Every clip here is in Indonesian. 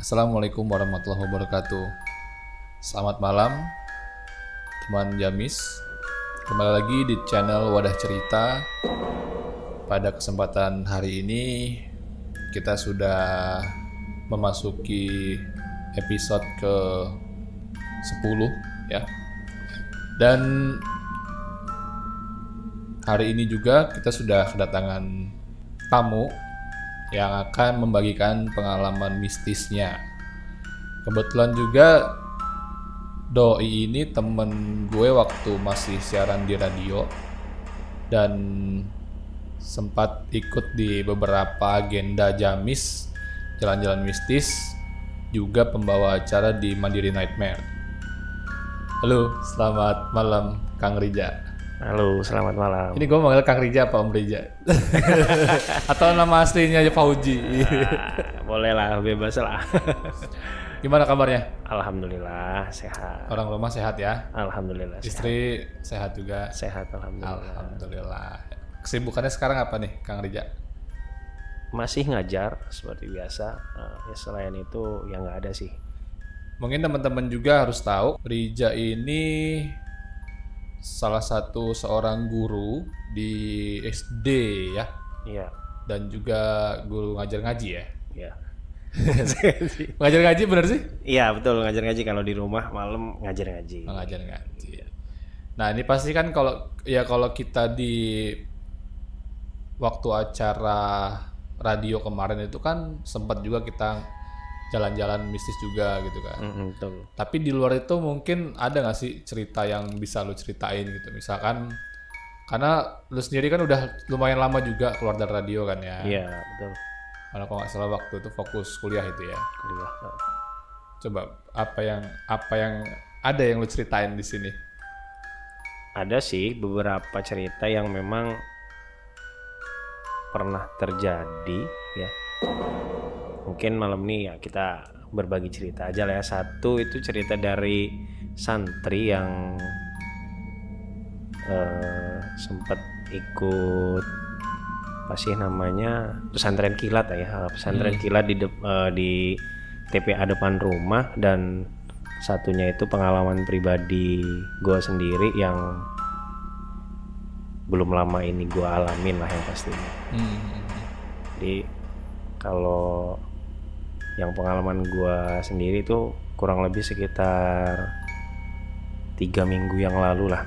Assalamualaikum warahmatullahi wabarakatuh. Selamat malam, teman Jamis. Kembali lagi di channel Wadah Cerita. Pada kesempatan hari ini, kita sudah memasuki episode ke 10 ya. Dan hari ini juga kita sudah kedatangan tamu yang akan membagikan pengalaman mistisnya. Kebetulan juga Doi ini temen gue waktu masih siaran di radio dan sempat ikut di beberapa agenda jamis, jalan-jalan mistis, juga pembawa acara di Mandiri Nightmare. Halo, selamat malam Kang Rija. Halo, selamat malam. Ini gue manggil Kang Rija apa Om Rija? Atau nama aslinya aja Fauji? Ah, boleh lah, bebas lah. Gimana kabarnya? Alhamdulillah sehat. Orang rumah sehat ya? Alhamdulillah sehat. Istri sehat juga? Sehat alhamdulillah. Alhamdulillah. Kesibukannya sekarang apa nih Kang Rija? Masih ngajar seperti biasa. Nah, ya selain itu ya nggak ada sih. Mungkin teman-teman juga harus tahu Rija ini salah satu seorang guru di SD ya Iya, dan juga guru ngajar ngaji ya. iya. Ngajar ngaji bener sih? Iya betul ngajar ngaji kalau di rumah malam ngajar ngaji. Ngajar ngaji. Nah ini pasti kan kalau ya kalau kita di waktu acara radio kemarin itu kan sempat juga kita jalan-jalan mistis juga gitu kan. Mm, betul. Tapi di luar itu mungkin ada nggak sih cerita yang bisa lu ceritain gitu? Misalkan karena lu sendiri kan udah lumayan lama juga keluar dari radio kan ya. Iya betul. Kalau kalau nggak salah waktu itu fokus kuliah itu ya. Kuliah. Coba apa yang apa yang ada yang lu ceritain di sini? Ada sih beberapa cerita yang memang pernah terjadi ya. Mungkin malam ini ya kita berbagi cerita aja lah ya. Satu itu cerita dari santri yang eh, sempat ikut apa sih namanya pesantren kilat ya pesantren kilat di dep- eh, di TPA depan rumah dan satunya itu pengalaman pribadi gue sendiri yang belum lama ini gue alamin lah yang pastinya Hmm. jadi kalau yang pengalaman gue sendiri itu kurang lebih sekitar tiga minggu yang lalu lah.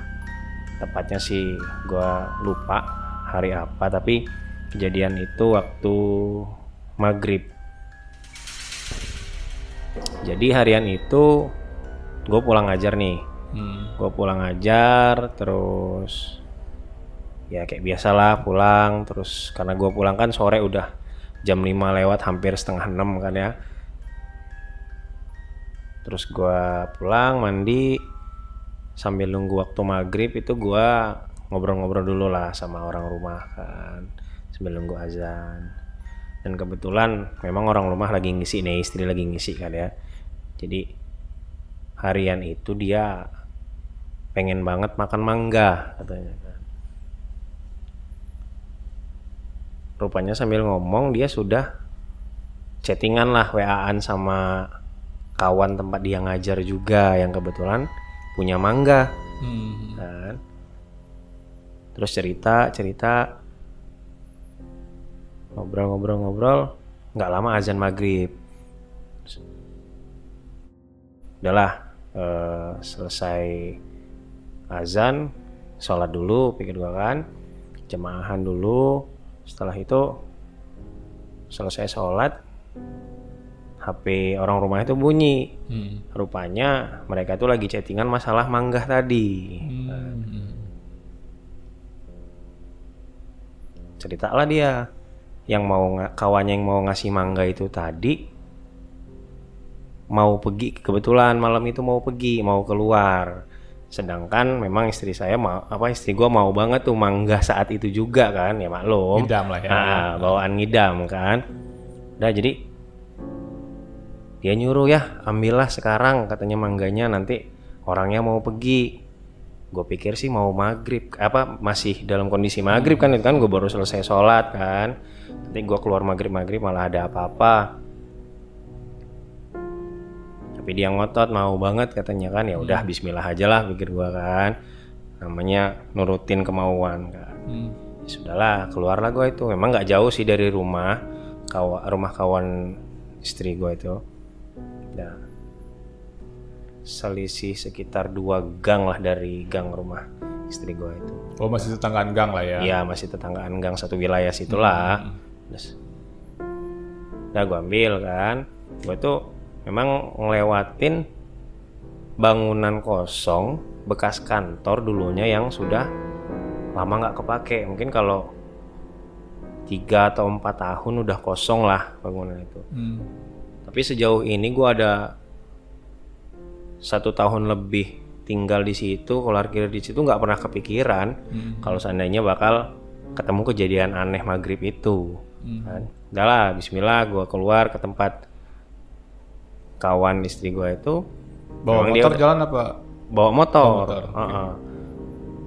Tepatnya sih gue lupa hari apa tapi kejadian itu waktu maghrib. Jadi harian itu gue pulang ngajar nih. Hmm. gue pulang ngajar terus ya kayak biasalah pulang terus karena gue pulang kan sore udah jam 5 lewat hampir setengah enam kan ya. Terus gue pulang mandi. Sambil nunggu waktu maghrib itu gue ngobrol-ngobrol dulu lah sama orang rumah kan sambil nunggu azan. Dan kebetulan memang orang rumah lagi ngisi nih istri lagi ngisi kan ya. Jadi harian itu dia pengen banget makan mangga katanya kan. Rupanya sambil ngomong dia sudah chattingan lah WA-an sama kawan tempat dia ngajar juga yang kebetulan punya mangga Hmm. kan. Terus cerita cerita ngobrol-ngobrol-ngobrol nggak lama azan maghrib. Udahlah eh, selesai azan sholat dulu pikir gua kan jemaahan dulu setelah itu selesai sholat HP orang rumah itu bunyi Hmm. rupanya mereka tuh lagi chattingan masalah manggah tadi Hmm. ceritalah dia yang mau kawannya yang mau ngasih mangga itu tadi mau pergi kebetulan malam itu mau pergi mau keluar sedangkan memang istri saya mau apa istri gua mau banget tuh mangga saat itu juga kan ya maklum. Ngidam lah ya. Ah, bawaan ngidam kan. Udah jadi dia nyuruh ya ambillah sekarang katanya mangganya nanti orangnya mau pergi. Gue pikir sih mau maghrib apa masih dalam kondisi maghrib kan itu kan gue baru selesai sholat kan. Nanti gue keluar maghrib maghrib malah ada apa-apa tapi dia ngotot mau banget katanya kan. Ya udah Bismillah aja lah pikir gua kan. Namanya nurutin kemauan kan. Hmm. ya sudahlah keluarlah gua itu. Memang nggak jauh sih dari rumah kawa, rumah kawan istri gua itu. Nah selisih sekitar dua gang lah dari gang rumah istri gua itu. Oh masih tetanggaan gang lah ya. ya masih tetanggaan gang satu wilayah situlah. Terus. Udah gue ambil kan. Gue tuh memang ngelewatin bangunan kosong bekas kantor dulunya yang sudah lama nggak kepake mungkin kalau tiga atau empat tahun udah kosong lah bangunan itu Hmm. tapi sejauh ini gue ada satu tahun lebih tinggal di situ kalau parkir di situ nggak pernah kepikiran Hmm. kalau seandainya bakal ketemu kejadian aneh maghrib itu Hmm. kan udahlah Bismillah gue keluar ke tempat kawan istri gue itu Bawa Memang dia motor jalan apa? bawa motor, motor, Heeh.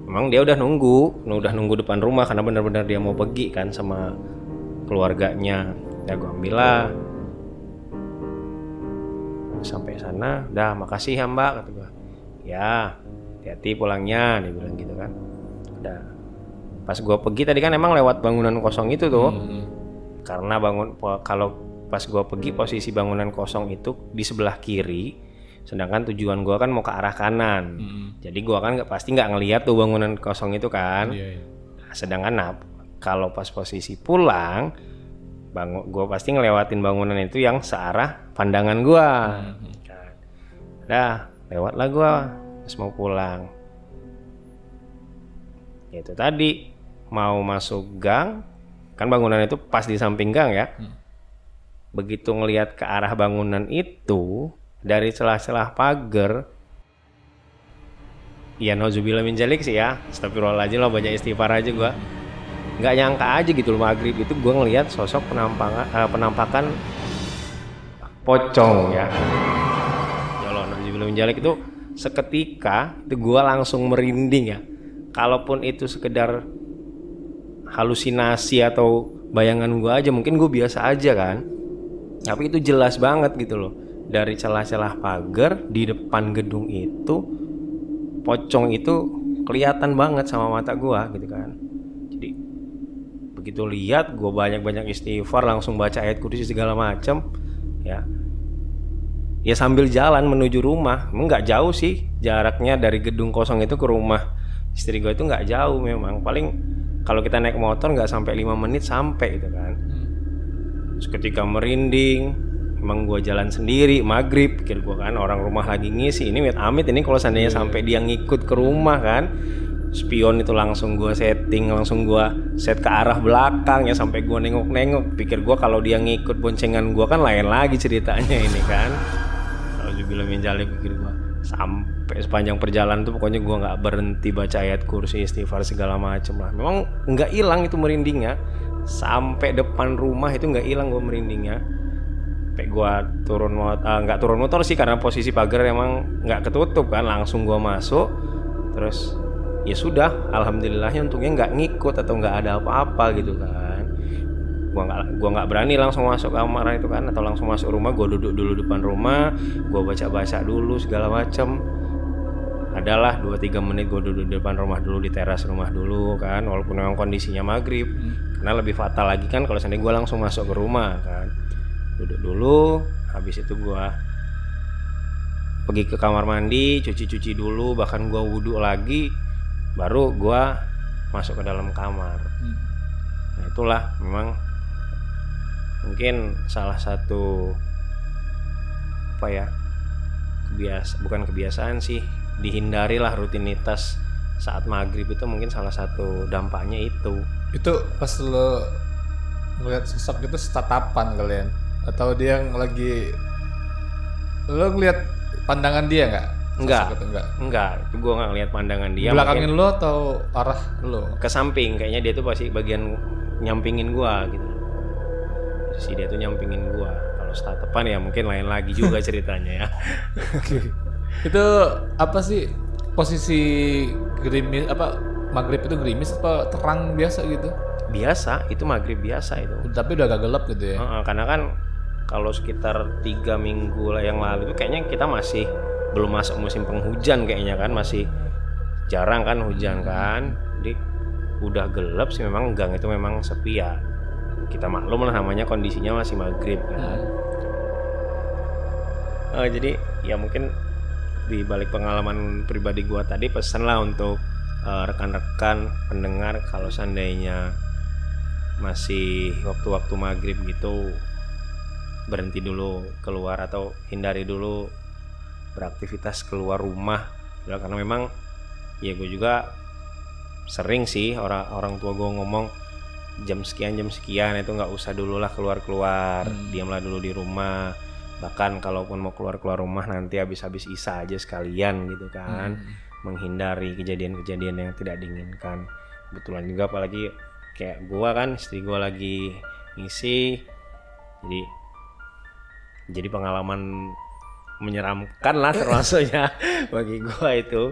Memang dia udah nunggu, udah nunggu depan rumah karena benar-benar dia mau pergi kan sama keluarganya. Ya gue ambil lah. Sampai sana, udah makasih ya mbak kata gue. Ya, hati-hati pulangnya, dia bilang gitu kan. Udah. Pas gue pergi tadi kan emang lewat bangunan kosong itu tuh. Hmm. Karena bangun kalau pas gue pergi posisi bangunan kosong itu di sebelah kiri, sedangkan tujuan gue kan mau ke arah kanan. Hmm. Jadi gua kan nggak pasti nggak ngeliat tuh bangunan kosong itu kan. Iya, iya. Nah, sedangkan nah, kalau pas posisi pulang, bangun, gua pasti ngelewatin bangunan itu yang searah pandangan gua. Hmm. Kan. Dah, lewatlah gua pas mau pulang. Itu tadi mau masuk gang, kan bangunan itu pas di samping gang ya. Hmm. Begitu ngelihat ke arah bangunan itu dari celah-celah pagar Ya nauzubillah min jalik sih ya. Astagfirullahaladzim lah banyak istighfar aja gua. Nggak nyangka aja gitu loh maghrib itu gua ngelihat sosok penampakan eh, penampakan pocong ya. Ya Allah nauzubillah min jalik itu seketika itu gua langsung merinding ya. Kalaupun itu sekedar halusinasi atau bayangan gua aja mungkin gue biasa aja kan tapi itu jelas banget gitu loh. Dari celah-celah pagar di depan gedung itu pocong itu kelihatan banget sama mata gua gitu kan. Jadi begitu lihat gua banyak-banyak istighfar langsung baca ayat kursi segala macam ya. Ya sambil jalan menuju rumah. Emang nggak jauh sih jaraknya dari gedung kosong itu ke rumah istri gue itu nggak jauh memang. Paling kalau kita naik motor nggak sampai lima menit sampai gitu kan Terus ketika merinding emang gua jalan sendiri maghrib. Pikir gua kan orang rumah lagi ngisi. Ini mit amit ini kalau seandainya sampai dia ngikut ke rumah kan. Spion itu langsung gua setting langsung gua set ke arah belakang ya sampai gua nengok-nengok. Pikir gua kalau dia ngikut boncengan gua kan lain lagi ceritanya ini kan. Kalau juga minjali pikir gua sampai sepanjang perjalanan tuh pokoknya gua nggak berhenti baca ayat kursi istighfar segala macem lah. Memang nggak hilang itu merindingnya sampai depan rumah itu nggak hilang gua merindingnya. Sampai gua turun motor nggak turun motor sih karena posisi pagar emang nggak ketutup kan. Langsung gua masuk terus ya sudah alhamdulillahnya untungnya nggak ngikut atau nggak ada apa-apa gitu kan. Gua nggak gua nggak berani langsung masuk kamar itu kan atau langsung masuk rumah. Gua duduk dulu depan rumah gua baca-baca dulu segala macam adalah 2-3 menit gue duduk depan rumah dulu di teras rumah dulu kan walaupun memang kondisinya maghrib karena lebih fatal lagi kan kalau seandainya gue langsung masuk ke rumah kan. Duduk dulu habis itu gua pergi ke kamar mandi cuci-cuci dulu bahkan gua wudhu lagi baru gua masuk ke dalam kamar. Hmm. nah itulah memang mungkin salah satu apa ya kebiasa bukan kebiasaan sih dihindarilah rutinitas saat maghrib itu mungkin salah satu dampaknya itu Itu pas lo ngeliat sosok itu tatapan kalian atau dia yang lagi lo ngeliat pandangan dia nggak? Enggak. Itu enggak. enggak itu gua nggak ngeliat pandangan dia Belakangin lo atau arah lo? ke samping kayaknya dia tuh pasti bagian nyampingin gua gitu si dia tuh nyampingin gua kalau tatapan ya mungkin lain lagi juga ceritanya ya itu apa sih posisi gerimis apa maghrib itu gerimis apa terang biasa gitu? biasa itu maghrib biasa itu. Tapi udah agak gelap gitu ya? Heeh, karena kan kalau sekitar tiga minggu lah yang lalu itu kayaknya kita masih belum masuk musim penghujan kayaknya kan masih jarang kan hujan kan. Jadi udah gelap sih memang gang itu memang sepi ya. Kita maklum lah namanya kondisinya masih maghrib kan. Eh, jadi ya mungkin di balik pengalaman pribadi gua tadi pesan lah untuk eh, rekan-rekan pendengar kalau seandainya masih waktu-waktu maghrib gitu berhenti dulu keluar atau hindari dulu beraktivitas keluar rumah. Ya, karena memang ya gue juga sering sih orang orang tua gue ngomong jam sekian jam sekian itu nggak usah dulu lah keluar keluar diamlah dulu di rumah. Bahkan kalaupun mau keluar keluar rumah nanti habis-habis isa aja sekalian gitu kan menghindari kejadian-kejadian yang tidak diinginkan kebetulan juga apalagi kayak gua kan istri gua lagi ngisi jadi jadi pengalaman menyeramkan lah termasuknya bagi gua itu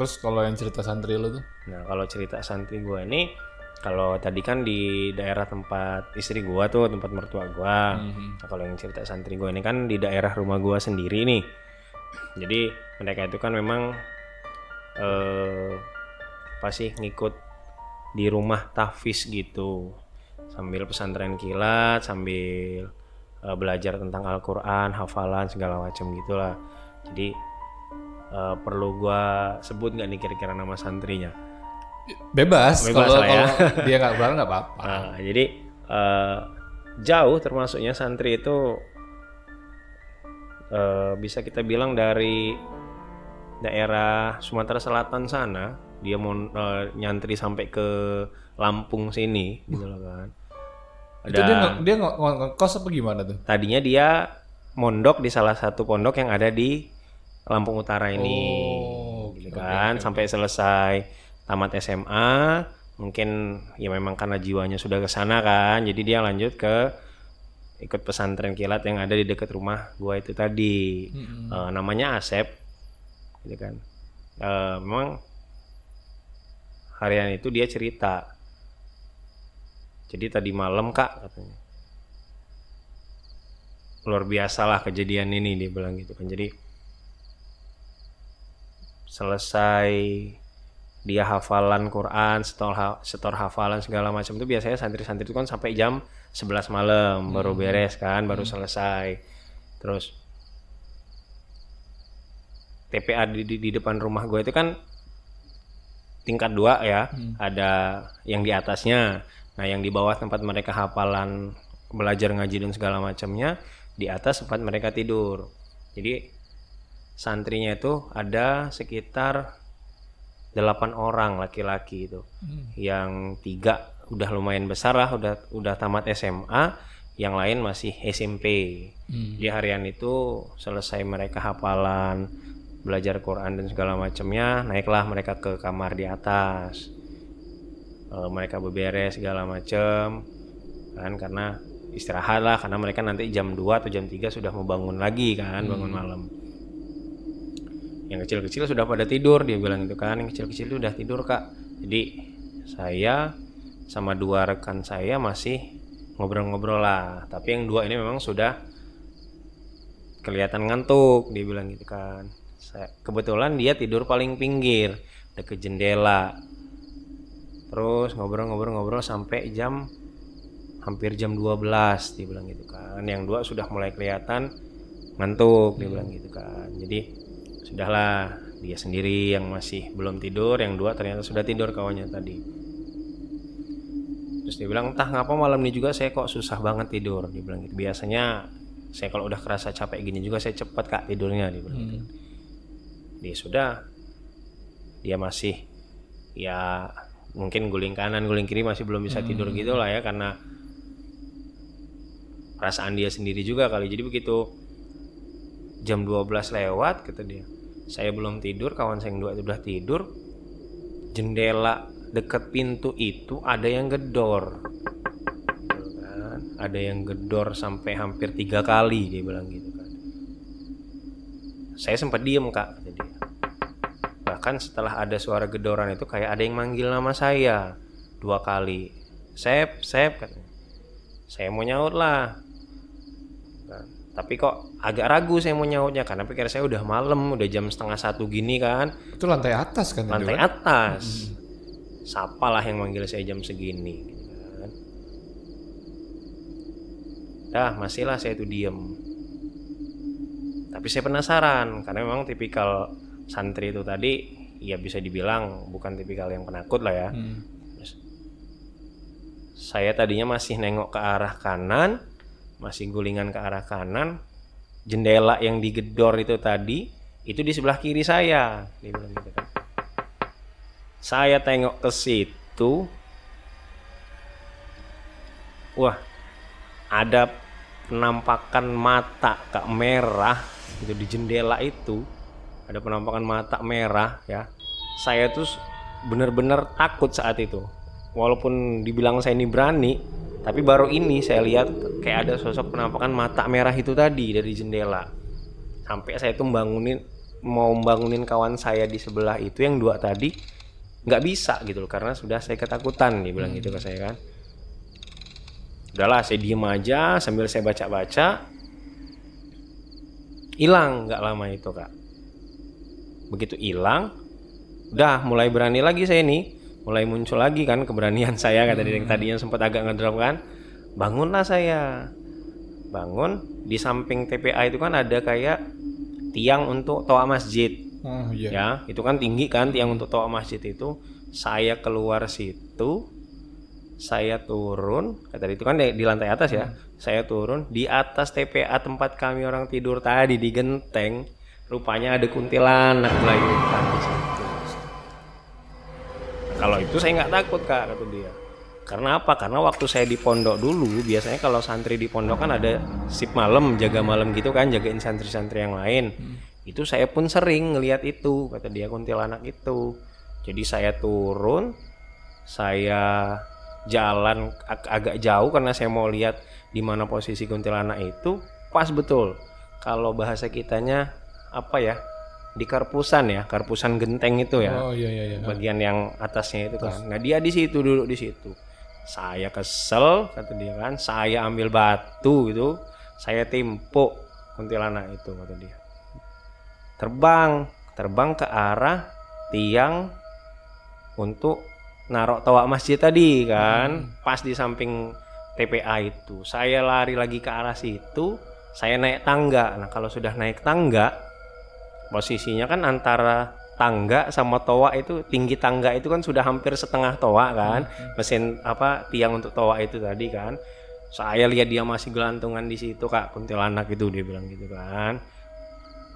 Terus kalau yang cerita santri lu tuh? Nah, kalau cerita santri gua ini kalau tadi kan di daerah tempat istri gua tuh, tempat mertua gua. Nah, kalau yang cerita santri gua ini kan di daerah rumah gua sendiri nih. Jadi mereka itu kan memang eh apa sih ngikut di rumah tahfiz gitu. Sambil pesantren kilat, sambil eh, belajar tentang Al-Qur'an, hafalan segala macam gitulah. Jadi eh, perlu gua sebut nggak nih kira-kira nama santrinya? Bebas. Bebas Kalau ya. dia nggak berani nggak apa-apa. Nah, jadi eh, jauh termasuknya santri itu eh, bisa kita bilang dari daerah Sumatera Selatan sana dia mau eh, nyantri sampai ke Lampung sini gitu loh kan. Itu dia nge- dia nge- nge- ngekos apa gimana tuh? Tadinya dia mondok di salah satu pondok yang ada di Lampung Utara ini, Oh, gitu kan, oke, sampai selesai tamat SMA, mungkin ya memang karena jiwanya sudah ke sana kan, jadi dia lanjut ke ikut pesantren kilat yang ada di dekat rumah gua itu tadi, Eh, namanya Asep, gitu kan. Eh, memang harian itu dia cerita, jadi tadi malam kak katanya. Luar biasa lah kejadian ini dia bilang gitu kan. Jadi selesai dia hafalan Quran setor ha- setor hafalan segala macam itu biasanya santri-santri itu kan sampai jam 11 malam baru beres kan baru selesai. Terus TPA di, di, di depan rumah gue itu kan tingkat dua ya. Ada yang di atasnya. Nah yang di bawah tempat mereka hafalan belajar ngaji dan segala macamnya di atas tempat mereka tidur. Jadi santrinya itu ada sekitar delapan orang laki-laki itu. Yang tiga udah lumayan besar lah udah udah tamat SMA yang lain masih SMP di harian itu selesai mereka hafalan belajar Quran dan segala macamnya naiklah mereka ke kamar di atas. Eh, mereka beberes segala macam kan? Karena istirahat lah karena mereka nanti jam 2 atau jam 3 sudah mau bangun lagi kan? Bangun malam. Yang kecil-kecil sudah pada tidur dia bilang itu kan. Yang kecil-kecil itu udah tidur kak. Jadi saya sama dua rekan saya masih ngobrol-ngobrol lah. Tapi yang dua ini memang sudah kelihatan ngantuk dia bilang gitu kan kebetulan dia tidur paling pinggir deket jendela. Terus ngobrol-ngobrol-ngobrol sampai jam hampir jam 12 dia bilang gitu kan. Yang dua sudah mulai kelihatan ngantuk dia bilang gitu kan. Jadi sudahlah dia sendiri yang masih belum tidur yang dua ternyata sudah tidur kawannya tadi. Terus dia bilang entah ngapa malam ini juga saya kok susah banget tidur. Dia bilang gitu. Biasanya saya kalau udah kerasa capek gini juga saya cepat kak tidurnya dia bilang gitu. Dia sudah. Dia masih ya mungkin guling kanan guling kiri masih belum bisa tidur gitu lah ya karena perasaan dia sendiri juga kali. Jadi begitu jam 12 lewat kata dia saya belum tidur kawan saya yang dua itu udah tidur jendela dekat pintu itu ada yang gedor. Gitu kan. ada yang gedor sampai hampir tiga kali dia bilang gitu saya sempat diem kak dia bahkan setelah ada suara gedoran itu kayak ada yang manggil nama saya dua kali Sep, Sep katanya saya mau nyaut lah kan. Tapi kok agak ragu saya mau nyautnya karena pikir saya udah malam, udah jam setengah satu gini kan, Itu lantai atas kan? itu lantai kan? atas. Siapalah yang manggil saya jam segini, gitu kan. Dah, masihlah saya tuh diem. Tapi saya penasaran karena memang tipikal santri itu tadi ya bisa dibilang bukan tipikal yang penakut lah ya. Hmm. Saya tadinya masih nengok ke arah kanan, masih gulingan ke arah kanan. Jendela yang digedor itu tadi, itu di sebelah kiri saya. Dia bilang gitu kan. Saya tengok ke situ. Wah, ada penampakan mata kak merah itu di jendela itu. Ada penampakan mata merah ya. Saya tuh bener-bener takut saat itu walaupun dibilang saya ini berani tapi baru ini saya lihat kayak ada sosok penampakan mata merah itu tadi dari jendela sampai saya tuh bangunin mau bangunin kawan saya di sebelah itu yang dua tadi nggak bisa gitu loh karena sudah saya ketakutan dia bilang gitu ke saya kan udahlah saya diem aja sambil saya baca-baca hilang nggak lama itu kak. Begitu hilang udah mulai berani lagi saya nih. Mulai muncul lagi kan keberanian saya kata dia yang tadinya sempat agak ngedrop kan. Bangunlah saya. Bangun di samping TPA itu kan ada kayak tiang untuk toa masjid. Oh iya. ya itu kan tinggi kan tiang untuk toa masjid itu. Saya keluar situ saya turun kata itu kan di, di lantai atas ya. Saya turun di atas TPA tempat kami orang tidur tadi di genteng. Rupanya ada kuntilanak di situ kalau itu saya nggak takut kak kata dia. Karena apa? Karena waktu saya di pondok dulu biasanya kalau santri di pondok kan ada sip malam jaga malam gitu kan jagain santri-santri yang lain. Itu saya pun sering ngelihat itu kata dia kuntilanak itu. Jadi saya turun saya jalan ag- agak jauh karena saya mau lihat di mana posisi kuntilanak itu pas betul kalau bahasa kitanya apa ya di karpusan ya karpusan genteng itu ya Oh iya iya iya. bagian yang atasnya itu kan. Nah dia di situ duduk di situ. Saya kesel kata dia kan. Saya ambil batu gitu. Saya timpuk kuntilanak itu kata dia. Terbang, terbang ke arah tiang untuk narok toa masjid tadi kan. Pas di samping TPA itu. Saya lari lagi ke arah situ. Saya naik tangga. Nah kalau sudah naik tangga posisinya kan antara tangga sama toa itu tinggi tangga itu kan sudah hampir setengah toa kan mesin apa tiang untuk toa itu tadi kan saya lihat dia masih gelantungan di situ kak kuntilanak itu dia bilang gitu kan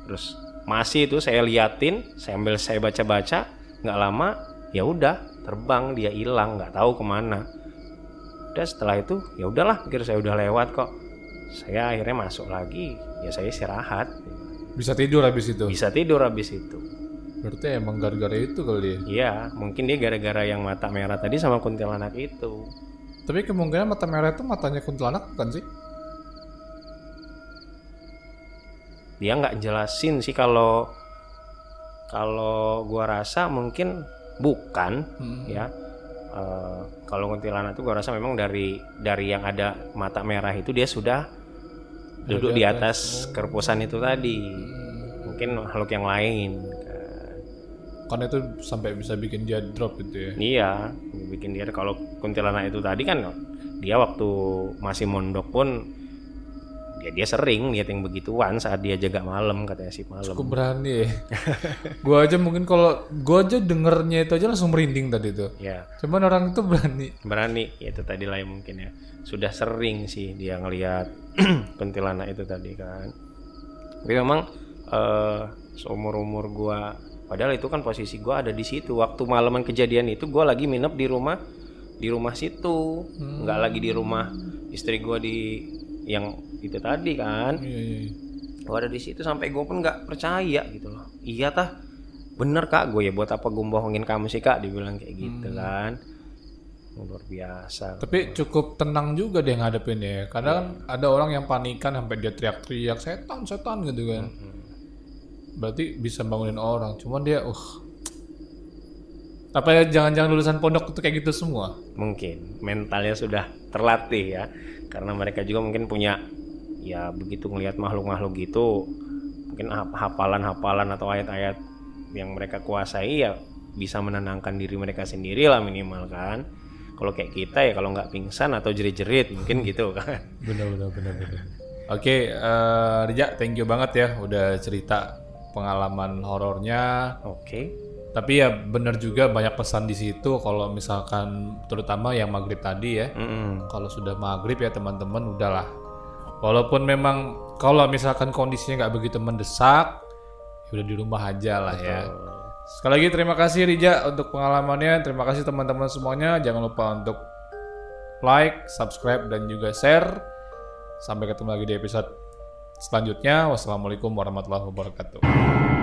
terus masih itu saya liatin sambil saya baca-baca nggak lama ya udah terbang dia hilang nggak tahu ke mana udah setelah itu ya udahlah pikir saya udah lewat kok saya akhirnya masuk lagi ya saya istirahat Bisa tidur habis itu. bisa tidur habis itu Berarti emang gara-gara itu kali ya. Iya, mungkin dia gara-gara yang mata merah tadi sama kuntilanak itu. Tapi kemungkinan mata merah itu matanya kuntilanak bukan sih? Dia nggak jelasin sih kalau kalau gua rasa mungkin bukan Hmm. ya. Eh, kalau kuntilanak itu gua rasa memang dari dari yang ada mata merah itu dia sudah duduk di atas kerpusan itu tadi. Mungkin makhluk yang lain. kan. Karena itu sampai bisa bikin dia drop gitu ya. Iya, bikin dia kalau kuntilanak itu tadi kan dia waktu masih mondok pun ya dia sering lihat yang begituan saat dia jaga malam katanya sih malam. Cukup berani ya. gua aja mungkin kalau gua aja dengernya itu aja langsung merinding tadi tuh. Ya, Cuman orang itu berani. berani ya itu tadi lah mungkin ya. Sudah sering sih dia ngelihat kuntilanak itu tadi kan. Tapi memang eh seumur umur gua padahal itu kan posisi gua ada di situ waktu malaman kejadian itu gua lagi nginep di rumah di rumah situ nggak lagi di rumah istri gua di yang itu tadi kan Iya iya. iya. gua ada di situ sampai gua pun nggak percaya gitu loh iya tah bener kak gue ya buat apa gue bohongin kamu sih kak dibilang kayak gitu kan luar biasa Tapi cukup tenang juga dia ngadepin ya. Kadang ada orang yang panikan sampai dia teriak-teriak setan setan gitu kan. Berarti bisa bangunin orang. Cuman dia uh apa ya jangan-jangan lulusan pondok itu kayak gitu semua. mungkin mentalnya sudah terlatih ya karena mereka juga mungkin punya ya begitu ngelihat makhluk-makhluk gitu mungkin hafalan-hafalan atau ayat-ayat yang mereka kuasai ya bisa menenangkan diri mereka sendiri lah minimal kan kalau kayak kita ya kalau nggak pingsan atau jerit-jerit mungkin gitu kan Benar benar benar benar. Oke, eh, Rija, thank you banget ya udah cerita pengalaman horornya. oke Tapi ya benar juga banyak pesan di situ kalau misalkan terutama yang maghrib tadi ya. Mm-mm. Kalau sudah maghrib ya teman-teman udahlah. Walaupun memang kalau misalkan kondisinya nggak begitu mendesak, ya udah di rumah aja lah ya. Sekali lagi terima kasih Rija untuk pengalamannya. Terima kasih teman-teman semuanya. Jangan lupa untuk like, subscribe, dan juga share. Sampai ketemu lagi di episode selanjutnya. Wassalamualaikum warahmatullahi wabarakatuh.